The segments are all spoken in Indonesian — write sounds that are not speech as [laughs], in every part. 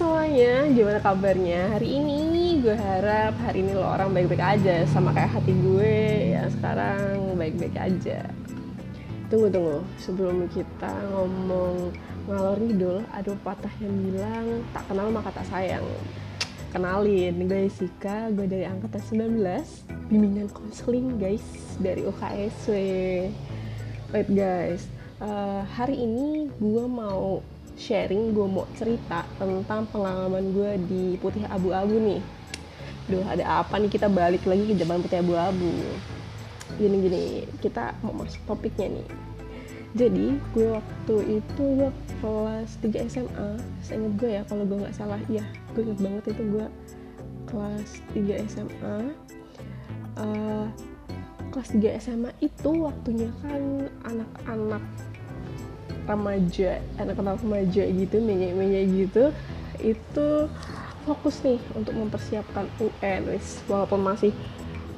semuanya, gimana kabarnya? Hari ini? Gue harap hari ini lo orang baik-baik aja Sama kayak hati gue yang sekarang baik-baik aja. Tunggu, tunggu, sebelum kita ngomong ngalor ngidul Ada patah yang bilang tak kenal maka tak sayang. Kenalin, gue Sika, gue dari angkatan 19 Bimbingan konseling guys, dari UKSW Wait guys, uh, hari ini gue mau sharing gue mau cerita tentang pengalaman gue di putih abu-abu nih. Duh ada apa nih? Kita balik lagi ke zaman putih abu-abu. Gini-gini kita mau masuk topiknya nih. Jadi gue waktu itu gue kelas 3 SMA Seinget gue ya kalau gue nggak salah. Ya gue inget banget itu gue kelas 3 SMA uh, kelas 3 SMA itu waktunya kan anak-anak remaja anak-anak remaja gitu menye-menye gitu itu fokus nih untuk mempersiapkan UN walaupun masih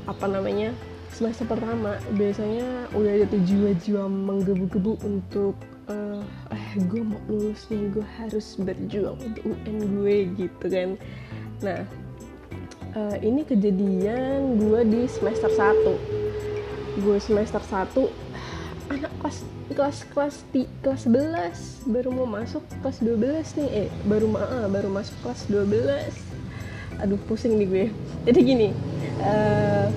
apa namanya semester pertama biasanya udah ada jiwa-jiwa menggebu-gebu untuk uh, eh gue mau lulus nih gue harus berjuang untuk UN gue gitu kan. Nah uh, ini kejadian gue di semester 1 gue semester 1 anak kelas kelas kelas di kelas 11 baru mau masuk kelas 12 nih. Eh baru uh, baru masuk kelas 12 aduh pusing nih gue. [laughs] Jadi gini uh,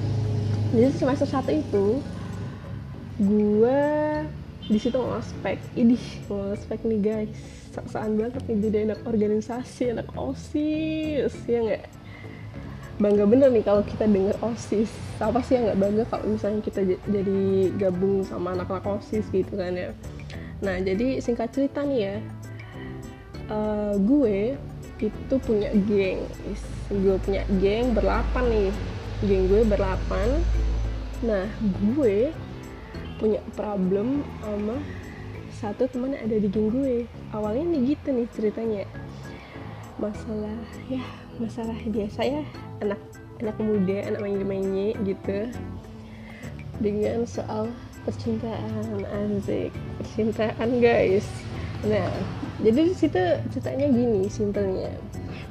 jadi semester satu itu gue di situ ngospek. Idih ngospek nih guys. Saksaan banget nih jadi anak organisasi anak osis ya nggak bangga bener nih kalau kita denger osis. Apa sih yang nggak bangga kalau misalnya kita jadi gabung sama anak-anak osis gitu kan ya? Nah jadi singkat cerita nih ya uh, gue itu punya geng gue punya geng berlapan nih. Geng gue berlapan. Nah gue punya problem sama satu teman ada di geng gue. Awalnya nih gitu nih ceritanya. Masalah ya masalah biasa ya anak anak muda anak main-mainnya gitu. Dengan soal percintaan asik percintaan guys. Nah jadi di situ ceritanya gini simpelnya.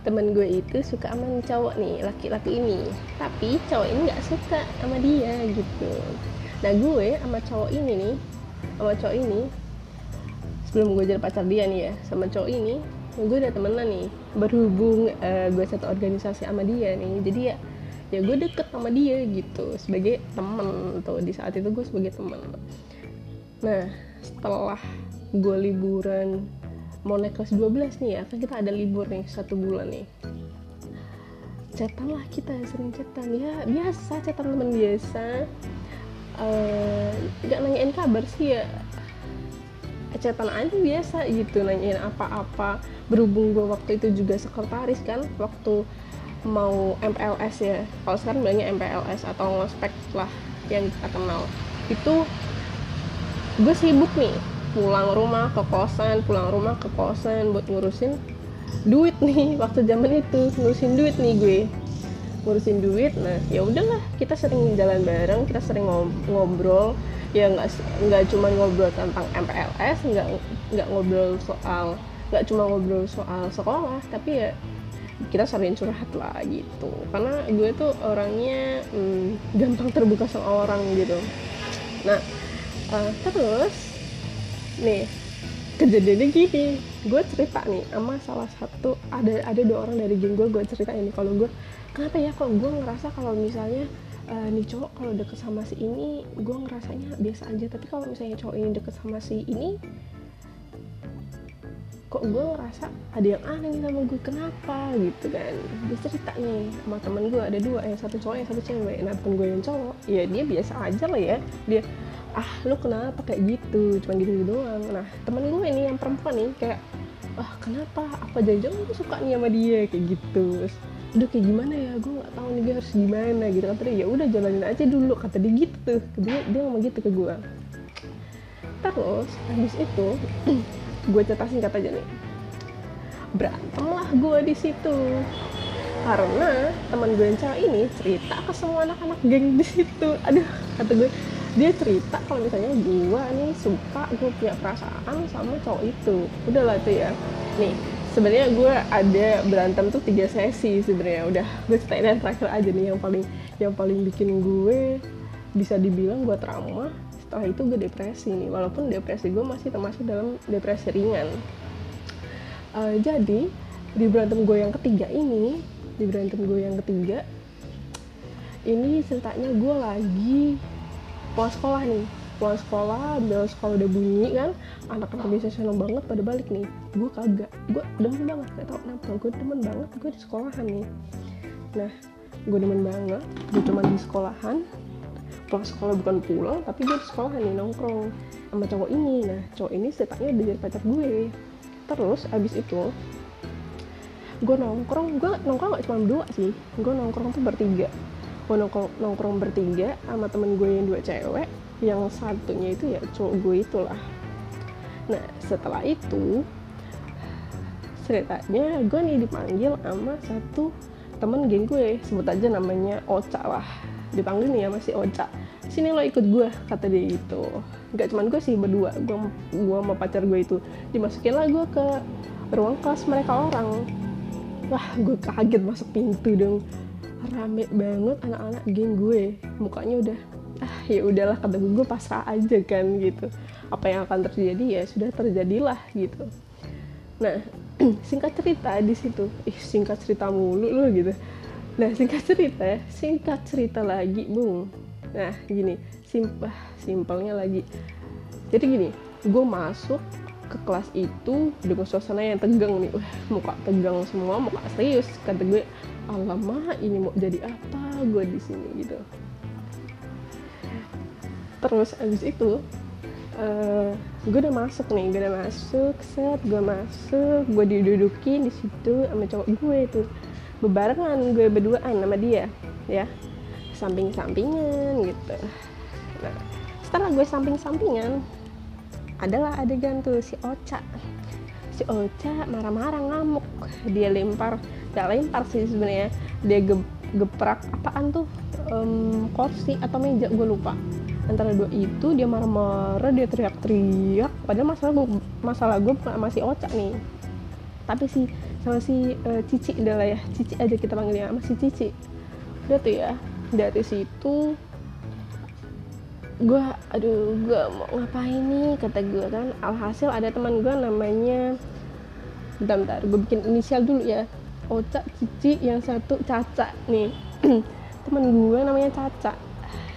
Teman gue itu suka sama cowok nih laki-laki ini. Tapi cowok ini nggak suka sama dia gitu. Nah gue sama cowok ini nih sama cowok ini sebelum gue jadi pacar dia nih ya sama cowok ini gue udah temenan nih berhubung uh, gue satu organisasi sama dia nih. Jadi ya ya gue deket sama dia gitu sebagai temen tuh. Di saat itu gue sebagai temen. Nah setelah gue liburan mau naik kelas 12 nih ya kan kita ada libur nih satu bulan nih. Chatan lah kita sering chatan ya biasa chatan teman biasa. Uh, gak nanyain kabar sih ya chatan aja biasa gitu nanyain apa-apa. Berhubung gue waktu itu juga sekretaris kan waktu mau MPLS ya. Kalau sekarang bilangnya MPLS atau ngospek lah yang kita kenal. Itu gue sibuk nih pulang rumah ke kosan pulang rumah ke kosan buat ngurusin duit nih [laughs] waktu zaman itu ngurusin duit nih gue ngurusin duit nah ya udahlah kita sering jalan bareng kita sering ngobrol ya nggak nggak cuma ngobrol tentang MPLS nggak nggak ngobrol soal nggak cuma ngobrol soal sekolah tapi ya kita sering curhat lah gitu. Karena gue tuh orangnya hmm, gampang terbuka sama orang gitu. Nah uh, terus nih kejadiannya gini gue cerita nih sama salah satu ada ada dua orang dari geng gue gue cerita ini kalau gue kenapa ya kok gue ngerasa kalau misalnya uh, nih cowok kalau deket sama si ini gue ngerasanya biasa aja. Tapi kalau misalnya cowok ini deket sama si ini kok gue ngerasa ada yang aneh sama gue kenapa? Gitu kan. Dia cerita nih sama temen gue ada dua yang satu cowok yang satu cewek. Nah temen gue yang cowok ya dia biasa aja lah ya. Dia ah lu kenapa kayak gitu? Cuma gitu, gitu doang. Nah temen gue ini yang perempuan nih kayak ah kenapa? Apa jangan-jangan gue suka nih sama dia? Kayak gitu udah kayak gimana ya? Gue nggak tahu nih gue harus gimana gitu. Kata dia ya udah jalanin aja dulu kata dia gitu. Dia dia ngomong gitu ke gue terus habis itu [clears throat] gue cerita singkat aja nih. Berantem lah gue di situ. Karena teman gue yang cewek ini cerita ke semua anak-anak geng di situ. Aduh kata gue dia cerita kalau misalnya gue nih suka gue punya perasaan sama cowok itu. Udahlah tuh ya. Nih sebenarnya gue ada berantem tuh tiga sesi sebenarnya. Udah gue ceritain yang terakhir aja nih yang paling yang paling bikin gue bisa dibilang gue trauma setelah itu gue depresi nih. Walaupun depresi gue masih termasuk dalam depresi ringan. Uh, jadi di berantem gue yang ketiga ini di berantem gue yang ketiga ini ceritanya gue lagi pulang sekolah nih. Pulang sekolah bel sekolah udah bunyi kan anak-anak biasa seneng banget pada balik nih gue kagak. Gue demen banget gak tau kenapa. Gue demen banget gue di sekolahan nih. Nah gue demen banget gue cuma di sekolahan. Pulang sekolah bukan pulang tapi gue di sekolahan nih nongkrong sama cowok ini. Nah cowok ini ceritanya udah jadi pacar gue. Terus abis itu gue nongkrong. Gue nongkrong gak cuma dua sih. Gue nongkrong tuh bertiga. Gue nongkrong, nongkrong bertiga sama temen gue yang dua cewek. Yang satunya itu ya cowok gue itulah. Nah setelah itu ceritanya gue nih dipanggil sama satu temen geng gue. Sebut aja namanya Oca lah. Dipanggil nih ya masih Oca sini lo ikut gue kata dia gitu. Nggak cuman gue sih berdua. Gue gue sama pacar gue itu. Dimasukin lah gue ke ruang kelas mereka orang. Wah gue kaget masuk pintu dong. Rame banget anak-anak geng gue. Mukanya udah ah ya udahlah kata gue gue pasrah aja kan gitu. Apa yang akan terjadi ya sudah terjadilah gitu nah [clears throat] singkat cerita di situ. Ih singkat cerita mulu loh gitu. Nah singkat cerita singkat cerita lagi bung nah gini simpah simpelnya lagi. Jadi gini gue masuk ke kelas itu dengan suasana yang tegang nih. Wah, muka tegang semua muka serius kata gue. Alamak ini mau jadi apa gue di sini gitu. Terus abis itu uh, gue udah masuk nih gue udah masuk set gue masuk gue didudukin di situ sama cowok gue itu. Bebarengan gue berduaan sama dia ya. Samping-sampingan gitu. Nah setelah gue samping-sampingan adalah adegan tuh si Ocha. Si Ocha marah-marah ngamuk. Dia lempar gak lempar sih sebenarnya. Dia ge geprak apaan tuh? Um, kursi atau meja gue lupa antara dua itu dia marah-marah dia teriak-teriak. Padahal masalah gue masalah gue masih Ocha nih. Tapi si sama si uh, Cici adalah ya Cici aja kita panggilnya masih Cici. Udah tuh ya dari situ gue aduh gue mau ngapain nih kata gue kan. Alhasil ada teman gue namanya bentar bentar gue bikin inisial dulu ya. Oca Cici yang satu Caca nih. [clears throat] Teman gue namanya Caca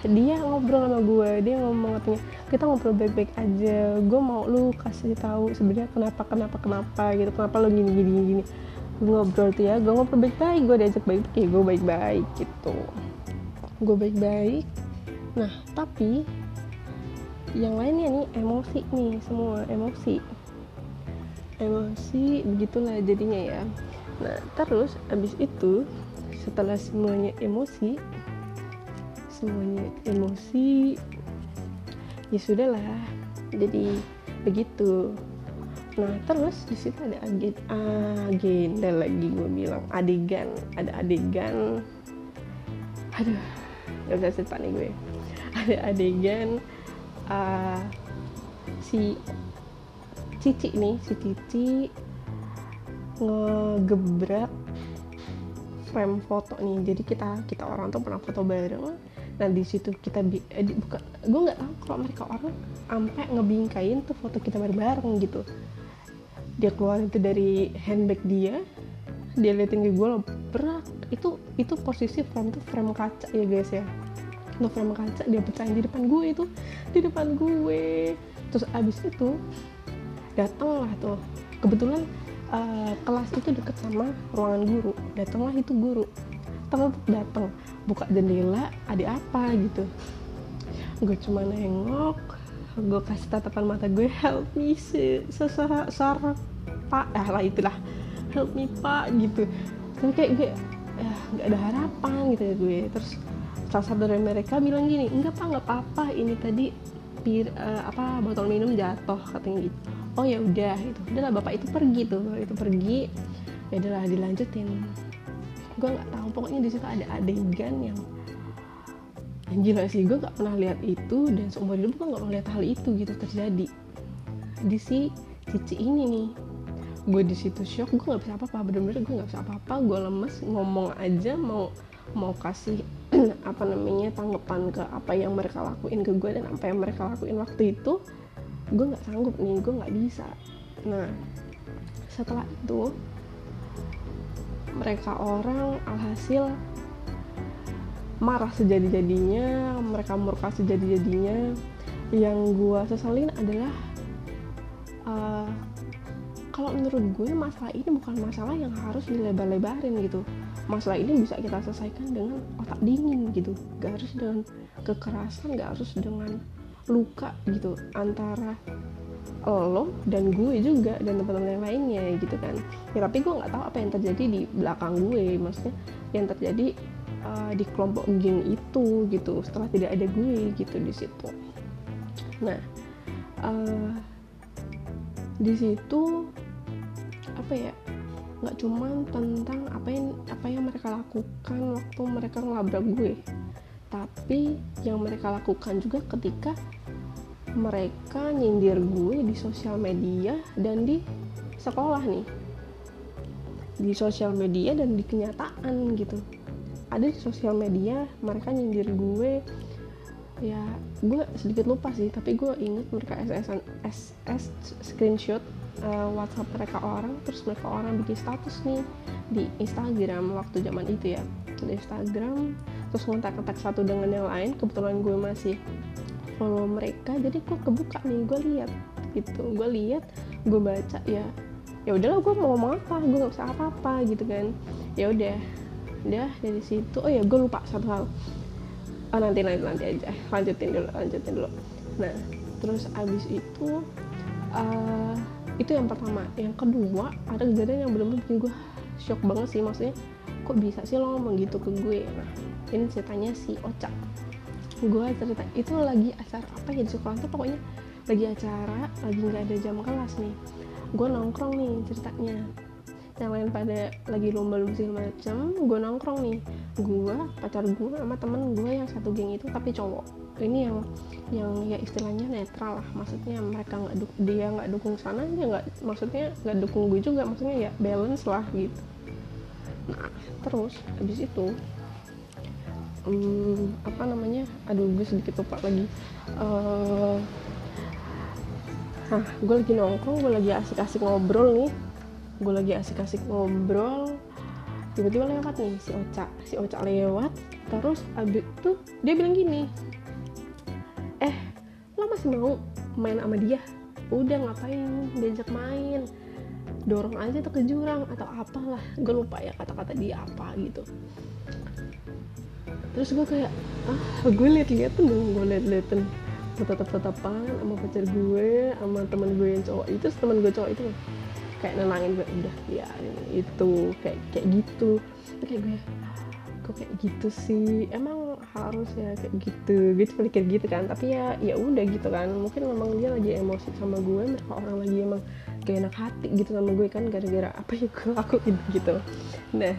dia ngobrol sama gue dia ngomong katanya kita ngobrol baik-baik aja gue mau lu kasih tahu sebenarnya kenapa kenapa kenapa gitu kenapa lu gini gini gini gue ngobrol tuh ya gue ngobrol baik-baik gue diajak baik-baik ya gue baik-baik gitu. Gue baik-baik. Nah tapi yang lainnya nih emosi nih semua emosi. Emosi begitulah jadinya ya. Nah terus abis itu setelah semuanya emosi semuanya emosi ya sudahlah jadi begitu. Nah terus di situ ada agen agenda lagi gue bilang adegan ada adegan. Aduh gak bisa cerita nih gue. Ada adegan uh, si Cici nih si Cici ngegebrak frame foto nih. Jadi kita kita orang tuh pernah foto bareng nah di situ kita bi eh, di, bukan gue nggak tahu kalau mereka orang sampai ngebingkain tuh foto kita bareng-bareng gitu. Dia keluar itu dari handbag dia dia liatin ke gue berat. Itu itu posisi frame tuh frame kaca ya guys ya. Itu frame kaca dia pecahin di depan gue itu di depan gue. Terus abis itu datang lah tuh. Kebetulan uh, kelas itu deket sama ruangan guru. Datanglah itu guru. Tetap datang buka jendela ada apa gitu. Gue cuma nengok gue kasih tatapan mata gue help me sesar pak. Eh lah itulah. Help me pak gitu. Tapi kayak gue ya nggak ada harapan gitu ya gue. Terus salah satu dari mereka bilang gini enggak pak nggak apa-apa. Ini tadi pir uh, apa botol minum jatuh katanya gitu. Oh ya udah itu udahlah bapak itu pergi tuh itu pergi. Ya udahlah dilanjutin gue nggak tahu. Pokoknya di situ ada adegan yang gila sih gue nggak pernah lihat itu dan seumur hidup gue nggak pernah lihat hal itu gitu terjadi. Di si Cici ini nih gue di situ shock gue nggak bisa apa-apa. Bener-bener gue nggak bisa apa-apa gue lemes ngomong aja mau mau kasih [clears throat] apa namanya tanggapan ke apa yang mereka lakuin ke gue dan apa yang mereka lakuin waktu itu gue nggak sanggup nih gue nggak bisa. Nah setelah itu mereka orang alhasil marah sejadi-jadinya mereka murka sejadi-jadinya. Yang gue sesalin adalah uh, kalau menurut gue masalah ini bukan masalah yang harus dilebar-lebarin gitu. Masalah ini bisa kita selesaikan dengan otak dingin gitu. Gak harus dengan kekerasan gak harus dengan luka gitu antara lo dan gue juga dan teman-teman yang lainnya gitu kan. Ya tapi gue nggak tahu apa yang terjadi di belakang gue maksudnya yang terjadi uh, di kelompok geng itu gitu setelah tidak ada gue gitu di situ. Nah uh, di situ apa ya nggak cuman tentang apa yang apa yang mereka lakukan waktu mereka ngelabrak gue tapi yang mereka lakukan juga ketika mereka nyindir gue di sosial media dan di sekolah nih. Di sosial media dan di kenyataan gitu. Ada di sosial media mereka nyindir gue. Ya gue sedikit lupa sih tapi gue inget mereka SS SS screenshot uh, WhatsApp mereka orang terus mereka orang bikin status nih di Instagram waktu zaman itu ya. Di Instagram terus ngontak-ngontak satu dengan yang lain. Kebetulan gue masih follow mereka jadi gue kebuka nih gue lihat gitu. Gue lihat gue baca ya ya udahlah gue mau ngomong apa gue nggak bisa apa-apa gitu kan. Ya udah udah dari situ. Oh ya gue lupa satu hal. Oh, nanti nanti nanti aja. Lanjutin dulu lanjutin dulu. Nah terus abis itu uh, itu yang pertama. Yang kedua ada kejadian yang benar-benar bikin gue shock banget sih. Maksudnya kok bisa sih lo ngomong gitu ke gue? Nah ini ceritanya si Ocha gue cerita itu lagi acara apa ya di sekolah tuh pokoknya? Lagi acara lagi nggak ada jam kelas nih. Gue nongkrong nih ceritanya. Yang lain pada lagi lomba-lomba segala macam gue nongkrong nih. Gue pacar gue sama temen gue yang satu geng itu tapi cowok. Ini yang yang ya istilahnya netral lah. Maksudnya mereka nggak dia nggak dukung sana dia nggak maksudnya nggak dukung gue juga. Maksudnya ya balance lah gitu. Nah terus habis itu um, apa namanya? Aduh gue sedikit lupa lagi. Uh, Nah, gue lagi nongkrong, gue lagi asik-asik ngobrol nih. Gue lagi asik-asik ngobrol. Tiba-tiba lewat nih si Oca si Oca lewat. Terus abis itu dia bilang gini eh lo masih mau main sama dia? Udah ngapain? Diajak main. Dorong aja tuh ke jurang atau apalah. Gue lupa ya kata-kata dia apa gitu terus gue kayak ah gue liat-liat tuh dong gue liat-liatin tetap-tetapan sama pacar gue sama temen gue yang cowok. Itu temen gue cowok itu kayak nenangin gue udah ya itu kayak kayak gitu. Kayak gue kok kayak gitu sih? Emang harus ya kayak gitu. Gitu pikir gitu kan tapi ya ya udah gitu kan. Mungkin memang dia lagi emosi sama gue mereka orang lagi emang gak enak hati gitu sama gue kan gara-gara apa yang gue [laughs] lakuin gitu. Nah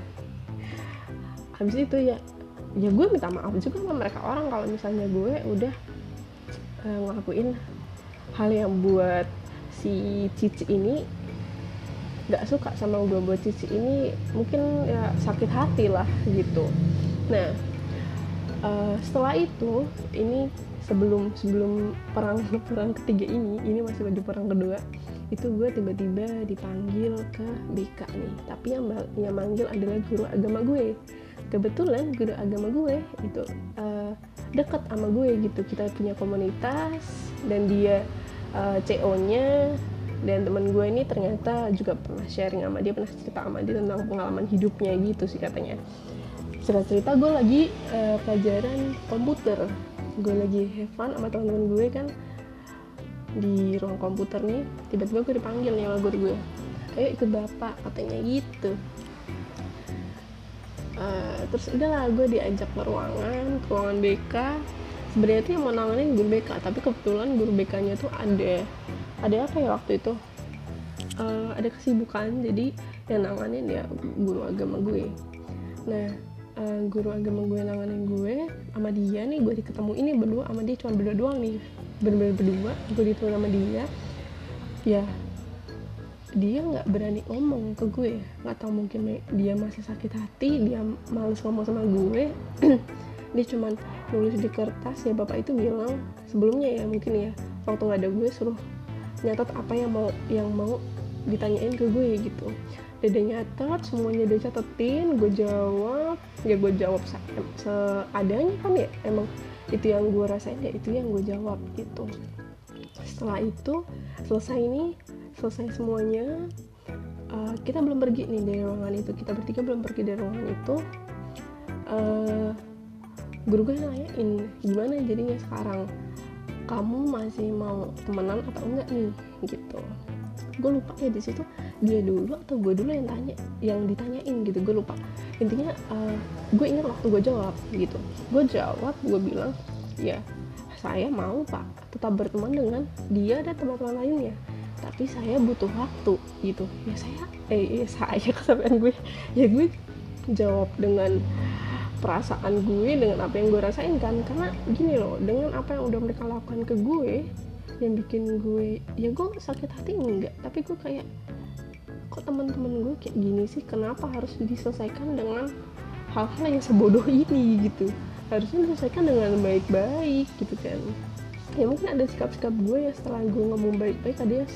habis itu ya ya gue minta maaf juga sama mereka orang kalau misalnya gue udah uh, ngelakuin hal yang buat si Cici ini nggak suka sama gue buat cici ini mungkin ya sakit hati lah gitu. Nah uh, setelah itu ini sebelum sebelum perang [laughs] perang ketiga ini ini masih baju perang kedua itu gue tiba-tiba dipanggil ke BK nih. Tapi yang yang manggil adalah guru agama gue kebetulan guru agama gue itu uh, deket sama gue gitu. Kita punya komunitas dan dia uh, CO nya dan teman gue ini ternyata juga pernah sharing sama dia pernah cerita sama dia tentang pengalaman hidupnya gitu sih katanya. Cerita cerita gue lagi uh, pelajaran komputer. Gue lagi have fun sama teman-teman gue kan di ruang komputer nih. Tiba-tiba gue dipanggil nih sama guru gue. Ayo ikut bapak katanya gitu uh, terus udahlah gue diajak ke ruangan ke ruangan BK sebenarnya tuh yang mau nanganin guru BK tapi kebetulan guru BK nya tuh ada. Ada apa ya waktu itu? Uh, ada kesibukan jadi yang nanganin ya guru agama gue. Nah uh, guru agama gue nanganin gue sama dia nih gue diketemu ini berdua sama dia cuma berdua doang nih. Bener-bener berdua gue ditemu sama dia. Ya dia nggak berani ngomong ke gue. Nggak tahu mungkin dia masih sakit hati dia males ngomong sama gue. [clears throat] Dia cuman nulis di kertas ya bapak itu bilang sebelumnya ya mungkin ya waktu nggak ada gue suruh nyatat apa yang mau yang mau ditanyain ke gue gitu. Dia nyatat semuanya dia catetin gue jawab. Ya gue jawab se seadanya kan ya emang itu yang gue rasain ya itu yang gue jawab gitu. Setelah itu selesai ini selesai semuanya. Uh, kita belum pergi nih dari ruangan itu. Kita bertiga belum pergi dari ruangan itu. Uh, guru gue nanyain gimana jadinya sekarang? Kamu masih mau temenan atau enggak nih? Gitu. Gue lupa ya di situ dia dulu atau gue dulu yang tanya yang ditanyain gitu. Gue lupa. Intinya uh, gue ingat waktu gue jawab gitu. Gue jawab gue bilang ya saya mau pak tetap berteman dengan dia dan teman-teman lainnya tapi saya butuh waktu gitu. Ya saya eh ya saya [laughs] kesabaran gue. Ya gue jawab dengan perasaan gue dengan apa yang gue rasain kan. Karena gini loh dengan apa yang udah mereka lakukan ke gue yang bikin gue ya gue sakit hati enggak. Tapi gue kayak kok teman-teman gue kayak gini sih? Kenapa harus diselesaikan dengan hal-hal yang sebodoh ini? gitu. Harusnya diselesaikan dengan baik-baik gitu kan ya mungkin ada sikap-sikap gue ya setelah gue ngomong baik-baik ada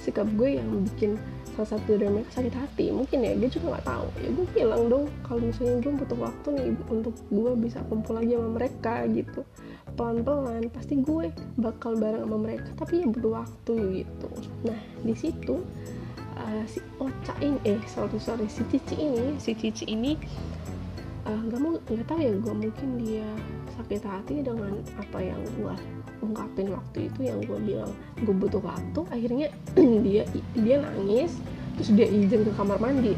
sikap gue yang bikin salah satu dari mereka sakit hati. Mungkin ya dia juga nggak tahu. Ya gue bilang dong kalau misalnya gue butuh waktu nih untuk gue bisa kumpul lagi sama mereka gitu. Pelan-pelan pasti gue bakal bareng sama mereka tapi ya butuh waktu gitu. Nah di situ uh, si Ocha ini eh sorry sorry si Cici ini si Cici ini uh, nggak mau nggak tahu ya gue mungkin dia sakit hati dengan apa yang gue ungkapin waktu itu yang gue bilang gue butuh waktu. Akhirnya [clears throat] dia dia nangis terus dia izin ke kamar mandi.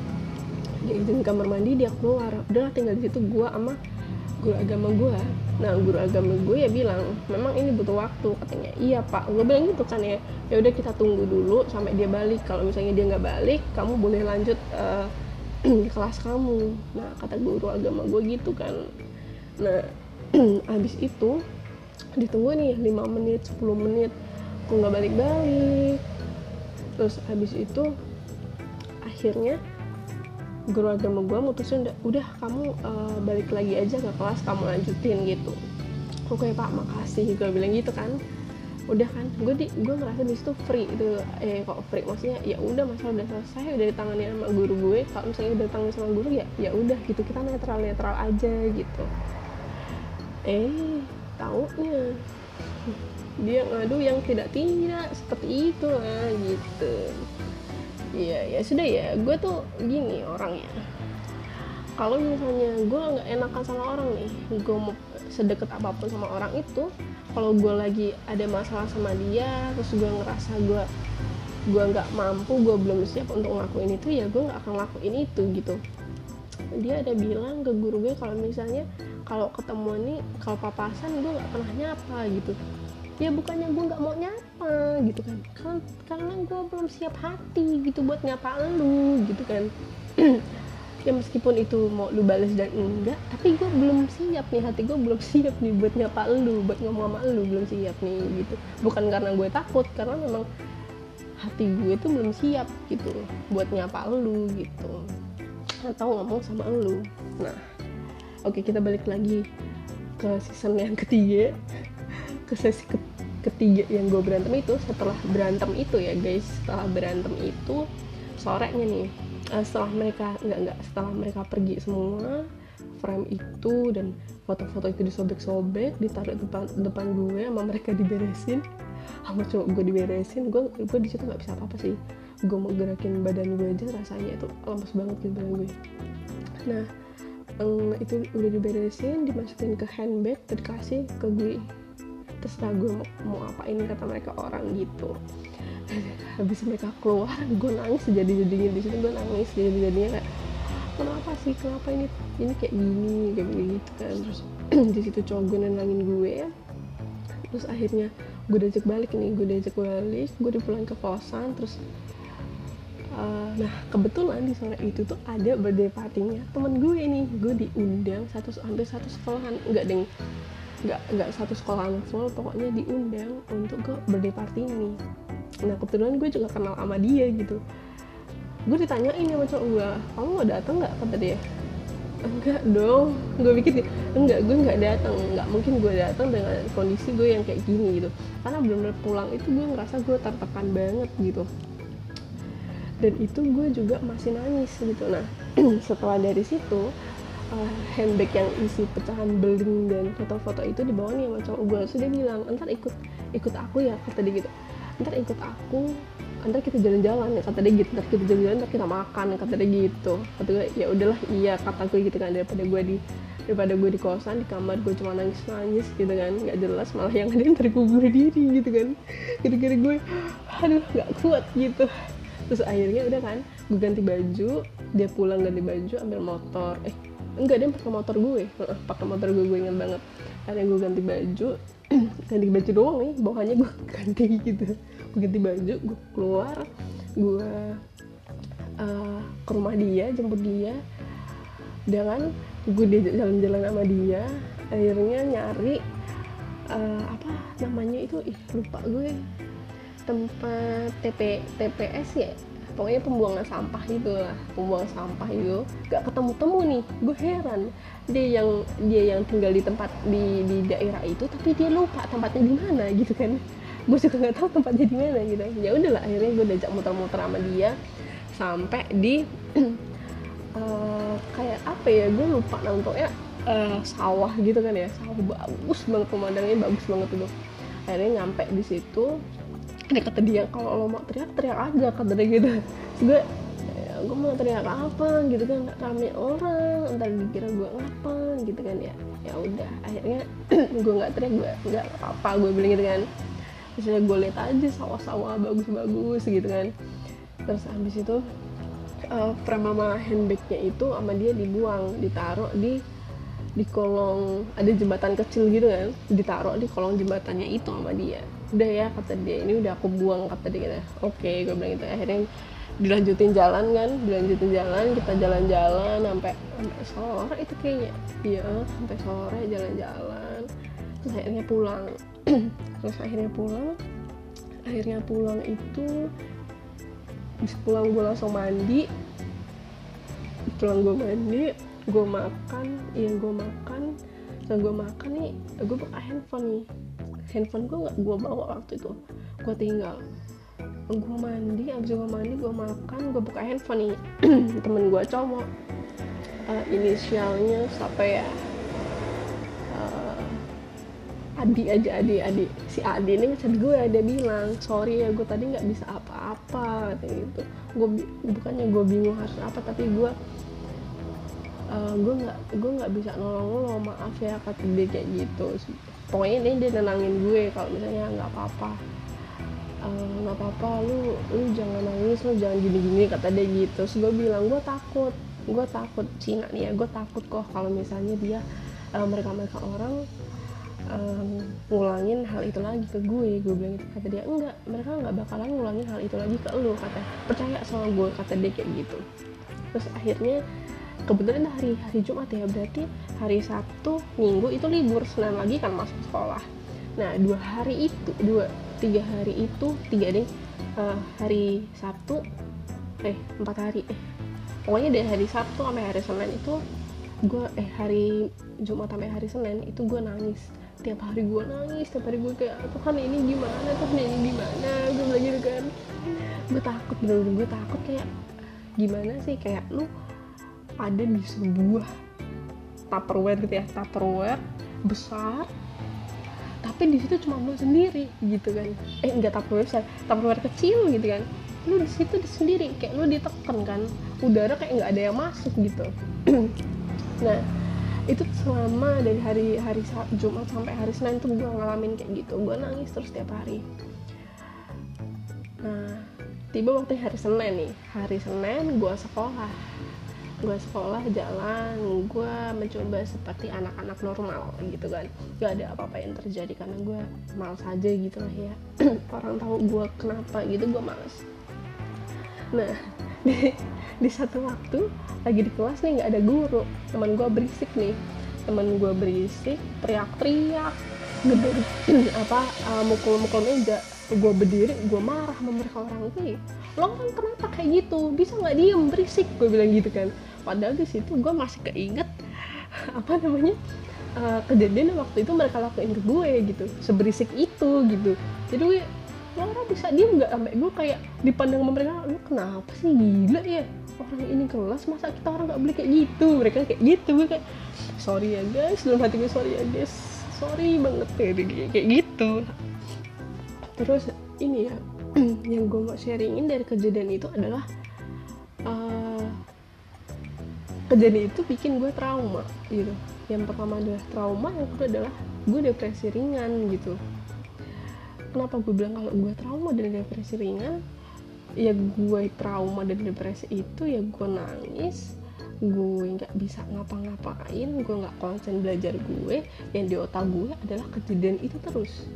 Dia izin ke kamar mandi dia keluar. Udah tinggal di situ gue sama guru agama gue nah guru agama gue ya bilang memang ini butuh waktu katanya. Iya pak. Gue bilang gitu kan ya. Ya udah kita tunggu dulu sampai dia balik. Kalau misalnya dia nggak balik kamu boleh lanjut uh, kelas kamu. Nah kata guru agama gue gitu kan. Nah [clears throat] habis itu ditunggu nih 5 menit 10 menit. Aku nggak balik-balik. Terus habis itu akhirnya guru agama gue mutusin udah, udah kamu uh, balik lagi aja ke kelas kamu lanjutin gitu. Oke pak makasih. Gue bilang gitu kan udah kan gue di gue ngerasa di situ free itu eh kok free? Maksudnya ya udah masalah udah selesai udah ditangani sama guru gue. Kalau misalnya udah ditangani sama guru ya ya udah gitu. Kita netral netral aja gitu. Eh taunya. Dia ngadu yang tidak tidak seperti itu lah gitu. Iya ya sudah ya. Gue tuh gini orangnya. Kalau misalnya gue nggak enakan sama orang nih gue mau sedekat apa pun sama orang itu kalau gue lagi ada masalah sama dia terus gue ngerasa gue gue nggak mampu gue belum siap untuk ngelakuin itu ya gue nggak akan ngelakuin itu gitu. Dia ada bilang ke guru gue kalau misalnya kalau ketemu nih kalau papasan gue nggak pernah nyapa gitu. Ya bukannya gue nggak mau nyapa gitu kan. Kan karena gue belum siap hati gitu buat nyapa lu gitu kan [clears throat] ya meskipun itu mau lu balas dan enggak tapi gue belum siap nih hati gue belum [laughs] siap nih buat nyapa lu buat ngomong sama lu belum siap nih gitu. Bukan karena gue takut karena memang hati gue tuh belum siap gitu buat nyapa lu gitu. Atau ngomong sama lu. Nah oke kita balik lagi ke season yang ketiga. [laughs] Ke sesi ke ketiga yang gue berantem itu setelah berantem itu ya guys. Setelah berantem itu sorenya nih uh, setelah mereka nggak nggak setelah mereka pergi semua frame itu dan foto-foto itu disobek-sobek ditaruh depan depan gue sama mereka diberesin. Sama cowok gue diberesin gue gue di situ nggak bisa apa apa sih. Gue mau gerakin badan gue aja rasanya itu lemes banget di badan gue. Nah itu udah diberesin dimasukin ke handbag dikasih ke gue. Terserah gue mau, mau apa ini kata mereka orang gitu habis mereka keluar gue nangis jadi jadinya di situ gue nangis jadi jadinya kayak kenapa sih? Kenapa ini? Ini kayak gini kayak gitu kan. Terus [clears throat] di situ cowok gue nenangin gue. Terus akhirnya gue diajak balik nih gue diajak balik gue dipulang ke kosan. Terus Uh, nah kebetulan di sore itu tuh ada birthday party-nya. Temen gue nih gue diundang satu hampir satu sekolahan. Enggak deng. Nggak nggak satu sekolahan semua pokoknya diundang untuk ke birthday party ini nah kebetulan gue juga kenal sama dia gitu. Gue ditanyain sama cowok gue kamu mau datang nggak? kata dia. Enggak dong. Gue pikir enggak gue nggak datang nggak mungkin gue datang dengan kondisi gue yang kayak gini gitu. Karena benar-benar pulang itu gue ngerasa gue tertekan banget gitu. Dan itu gue juga masih nangis gitu. Nah [clears throat] setelah dari situ uh, handbag yang isi pecahan beling dan foto-foto itu dibawa nih sama cowok gue. Dia bilang ntar ikut ikut aku ya kata dia gitu ntar ikut aku ntar kita jalan-jalan ya. Kata dia gitu ntar kita jalan-jalan ntar kita makan kata dia gitu. Kata gue ya udahlah iya kata gue gitu kan daripada gue di daripada gue di kosan di kamar gue cuma nangis nangis gitu kan. Nggak jelas malah yang ada yang terkubur diri gitu kan. Gara-gara gue aduh nggak kuat gitu. Terus akhirnya udah kan gue ganti baju dia pulang ganti baju ambil motor. Eh enggak dia pakai motor gue. Pakai motor gue gue inget banget. Akhirnya gue ganti baju ganti baju doang nih bawahannya gue [laughs] ganti gitu. Gue ganti baju gue keluar gue uh, ke rumah dia jemput dia. Dengan gue diajak jalan-jalan sama dia akhirnya nyari uh, apa namanya itu? Ih lupa gue. Tempat TP TPS ya pokoknya pembuangan sampah itu lah. Pembuangan sampah itu gak ketemu temu nih. Gue heran. Dia yang dia yang tinggal di tempat di di daerah itu tapi dia lupa tempatnya di mana gitu kan. Gue juga nggak tahu tempatnya di mana gitu. Ya udahlah akhirnya gue diajak muter-muter sama dia. Sampai di uh, [clears throat] kayak apa ya gue lupa nampaknya uh, sawah gitu kan ya. Sawah bagus banget pemandangannya bagus banget itu akhirnya nyampe di situ ini kata dia kalau lo mau teriak teriak aja kata dia gitu. Gue ya, gue mau teriak apa? Gitu kan rame orang entar dikira gue ngapa gitu kan ya. Ya udah akhirnya [clears throat] gue nggak teriak gue nggak apa gue bilang gitu kan. Misalnya gue lihat aja sawah-sawah bagus-bagus gitu kan. Terus habis itu uh, frame sama handbagnya itu sama dia dibuang ditaruh di di kolong ada jembatan kecil gitu kan. Ditaruh di kolong jembatannya itu sama dia udah ya kata dia. Ini udah aku buang kata dia gitu. Oke gue bilang gitu. Akhirnya dilanjutin jalan kan dilanjutin jalan kita jalan-jalan sampai sampai sore itu kayaknya. Iya sampai sore jalan-jalan. Terus akhirnya pulang. [clears throat] Terus akhirnya pulang. Akhirnya pulang itu Habis pulang gue langsung mandi. Pulang gue mandi gue makan iya gue makan. Setelah gue makan nih gue buka handphone nih handphone gue nggak gue bawa waktu itu. Gue tinggal gue mandi abis gue mandi gue makan gue buka handphone nih. [clears throat] Temen gue cowok uh, inisialnya siapa ya? Uh, Adi aja Adi Adi. Si Adi ini ngechat gue dia bilang sorry ya gue tadi nggak bisa apa-apa gitu. Gue bukannya gue bingung harus apa tapi gue uh, gue nggak gue nggak bisa nolong lo maaf ya kata dia kayak gitu pokoknya ini dia nenangin gue kalau misalnya nggak apa-apa. Nggak uh, apa-apa lu lu jangan nangis lu jangan gini-gini kata dia gitu. Terus gue bilang gue takut gue takut Cina nih ya gue takut kok kalau misalnya dia uh, mereka mereka orang um, ngulangin hal itu lagi ke gue. Gue bilang gitu. Kata dia enggak mereka nggak bakalan ngulangin hal itu lagi ke lu kata percaya sama gue kata dia kayak gitu. Terus akhirnya kebetulan hari hari Jumat ya berarti hari Sabtu Minggu itu libur Senin lagi kan masuk sekolah. Nah dua hari itu dua tiga hari itu tiga deh uh, hari Sabtu eh empat hari eh pokoknya dari hari Sabtu sampai hari Senin itu gue eh hari Jumat sampai hari Senin itu gue nangis. Tiap hari gue nangis tiap hari gue kayak Tuhan ini gimana? Tuhan ini gimana? Gue bilang gitu kan. Gue takut bener-bener gue takut kayak gimana sih? Kayak lu ada di sebuah tupperware gitu ya tupperware besar tapi di situ cuma lu sendiri gitu kan. Eh enggak tupperware besar tupperware kecil gitu kan. Lu di situ sendiri kayak lu ditekan kan. Udara kayak nggak ada yang masuk gitu. [clears throat] Nah itu selama dari hari hari Jumat sampai hari Senin tuh gue ngalamin kayak gitu. Gue nangis terus tiap hari. Nah tiba waktu hari Senin nih hari Senin gue sekolah gue sekolah jalan gue mencoba seperti anak-anak normal gitu kan. Gak ada apa-apa yang terjadi karena gue males aja gitu lah ya. [clears throat] Orang tahu gue kenapa gitu gue males. Nah [laughs] di, di satu waktu lagi di kelas nih nggak ada guru. Teman gue berisik nih. Teman gue berisik teriak-teriak gede [clears throat] apa uh, mukul-mukul meja. Gue berdiri gue marah sama mereka orang itu lo kan kenapa kayak gitu? Bisa nggak diem? Berisik gue bilang gitu kan. Padahal di situ gue masih keinget [laughs] apa namanya uh, kejadian waktu itu mereka lakuin ke gue gitu. Seberisik itu gitu. Jadi gue lo orang bisa diem nggak? Sampai gue kayak dipandang sama mereka lu kenapa sih? Gila ya orang ini kelas masa kita orang nggak boleh kayak gitu? Mereka kayak gitu gue kayak sorry ya guys. Dalam hati gue sorry ya guys. Sorry banget kayak kayak gitu. Terus ini ya [clears throat] yang gue mau sharingin dari kejadian itu adalah uh, kejadian itu bikin gue trauma gitu. Yang pertama adalah trauma yang kedua adalah gue depresi ringan gitu. Kenapa gue bilang kalau gue trauma dan depresi ringan? Ya gue trauma dan depresi itu ya gue nangis gue nggak bisa ngapa-ngapain gue nggak konsen belajar gue yang di otak gue adalah kejadian itu terus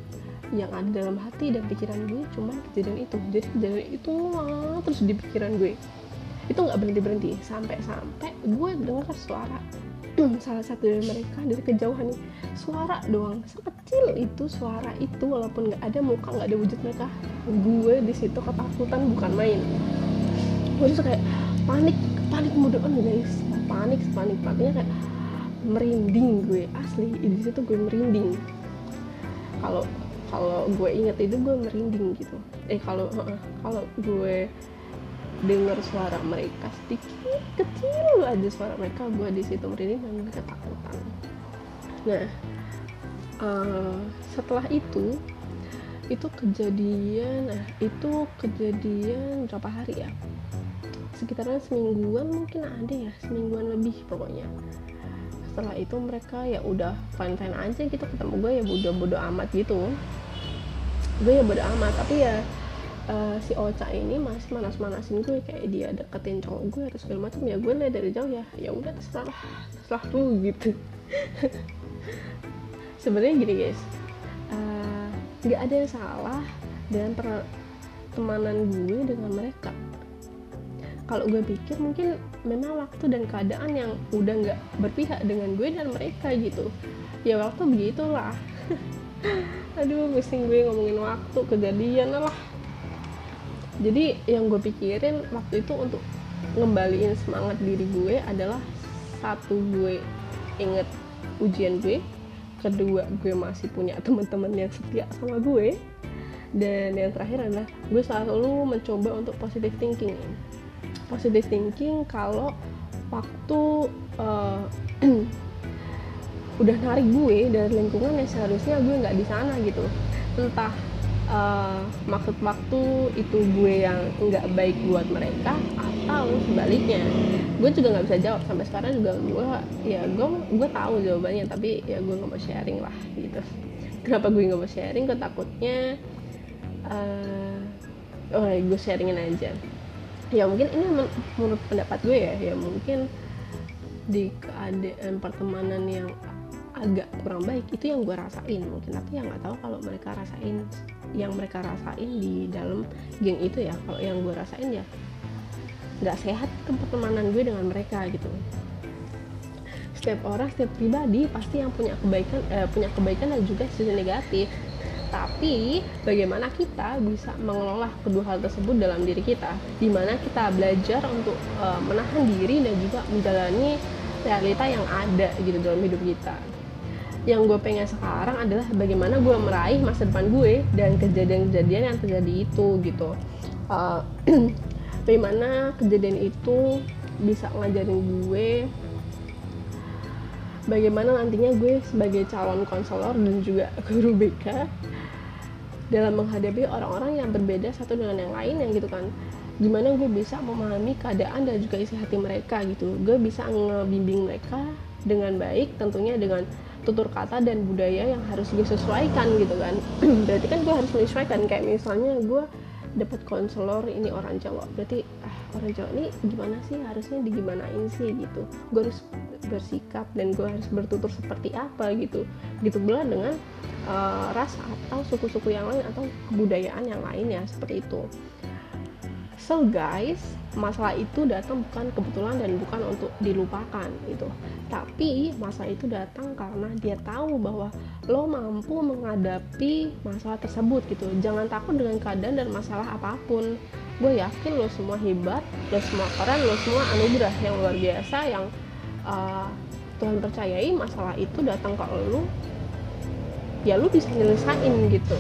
yang ada dalam hati dan pikiran gue cuma kejadian itu. Jadi kejadian itu lah terus di pikiran gue. Itu nggak berhenti berhenti sampai-sampai gue dengar suara [clears throat] salah satu dari mereka dari kejauhan nih suara doang. Sekecil itu suara itu walaupun nggak ada muka nggak ada wujud mereka gue di situ ketakutan bukan main. Gue tuh kayak panik panik mode on guys. Panik panik paniknya kayak merinding gue asli. Di situ gue merinding. Kalau kalau gue inget itu gue merinding gitu. Eh kalau kalau gue dengar suara mereka sedikit kecil aja suara mereka gue di situ merinding dan gue ketakutan. Nah uh, setelah itu itu kejadian nah itu kejadian berapa hari ya? Sekitaran semingguan mungkin ada ya semingguan lebih pokoknya setelah itu mereka ya udah fine fine aja gitu ketemu gue ya bodo bodo amat gitu. Gue ya bodo amat tapi ya uh, si Ocha ini masih manas-manasin gue kayak dia deketin cowok gue harus segala macam ya gue lihat dari jauh ya ya udah terserah terserah lu gitu. [laughs] Sebenarnya gini guys eh, nggak uh, ada yang salah dengan pertemanan gue dengan mereka. Kalau gue pikir mungkin memang waktu dan keadaan yang udah nggak berpihak dengan gue dan mereka gitu. Ya waktu begitulah. [laughs] Aduh pusing gue ngomongin waktu kejadian lah. Jadi yang gue pikirin waktu itu untuk ngembaliin semangat diri gue adalah satu gue inget ujian gue. Kedua gue masih punya teman-teman yang setia sama gue. Dan yang terakhir adalah gue selalu mencoba untuk positive thinking positive thinking kalau waktu uh, [clears throat] udah narik gue dari lingkungan yang seharusnya gue nggak di sana gitu. Entah uh, maksud waktu itu gue yang nggak baik buat mereka atau sebaliknya. Gue juga nggak bisa jawab sampai sekarang juga. Gue ya gue gue tahu jawabannya tapi ya gue nggak mau sharing lah gitu. Kenapa gue nggak mau sharing? Gue takutnya uh, oh gue sharingin aja ya mungkin ini menurut pendapat gue ya ya mungkin di keadaan pertemanan yang agak kurang baik itu yang gue rasain mungkin. Tapi yang nggak tahu kalau mereka rasain yang mereka rasain di dalam geng itu ya. Kalau yang gue rasain ya nggak sehat ke pertemanan gue dengan mereka gitu. Setiap orang setiap pribadi pasti yang punya kebaikan eh, punya kebaikan dan juga sisi negatif tapi bagaimana kita bisa mengelola kedua hal tersebut dalam diri kita? Di mana kita belajar untuk uh, menahan diri dan juga menjalani realita yang ada gitu dalam hidup kita. Yang gue pengen sekarang adalah bagaimana gue meraih masa depan gue dan kejadian-kejadian yang terjadi itu gitu. Uh, [clears throat] bagaimana kejadian itu bisa ngajarin gue bagaimana nantinya gue sebagai calon konselor dan juga [laughs] guru BK dalam menghadapi orang-orang yang berbeda satu dengan yang lain yang gitu kan. Gimana gue bisa memahami keadaan dan juga isi hati mereka gitu. Gue bisa ngebimbing mereka dengan baik tentunya dengan tutur kata dan budaya yang harus gue sesuaikan gitu kan. [clears throat] Berarti kan gue harus menyesuaikan. Kayak misalnya gue dapat konselor ini orang Jawa. Berarti ah orang Jawa ini gimana sih? Harusnya digimanain sih gitu. Gue harus bersikap dan gue harus bertutur seperti apa gitu. Gitu pula dengan uh, ras atau suku-suku yang lain atau kebudayaan yang lain ya seperti itu So guys, masalah itu datang bukan kebetulan dan bukan untuk dilupakan gitu. Tapi masalah itu datang karena dia tahu bahwa lo mampu menghadapi masalah tersebut gitu. Jangan takut dengan keadaan dan masalah apa pun. gue yakin lo semua hebat lo semua keren lo semua anugerah yang luar biasa yang uh, Tuhan percayai masalah itu datang ke lo ya lu bisa nyelesain gitu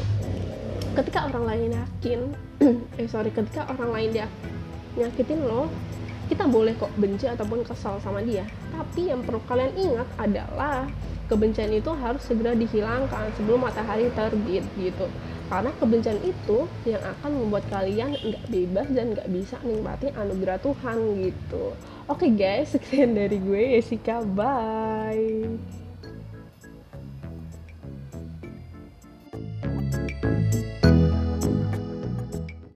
ketika orang lain yakin [clears throat] eh sorry ketika orang lain dia nyakitin lo kita boleh kok benci ataupun kesal sama dia. Tapi yang perlu kalian ingat adalah kebencian itu harus segera dihilangkan sebelum matahari terbit gitu. Karena kebencian itu yang akan membuat kalian nggak bebas dan nggak bisa nikmati anugerah Tuhan gitu. Oke okay guys [laughs] sekian dari gue Jessica. Bye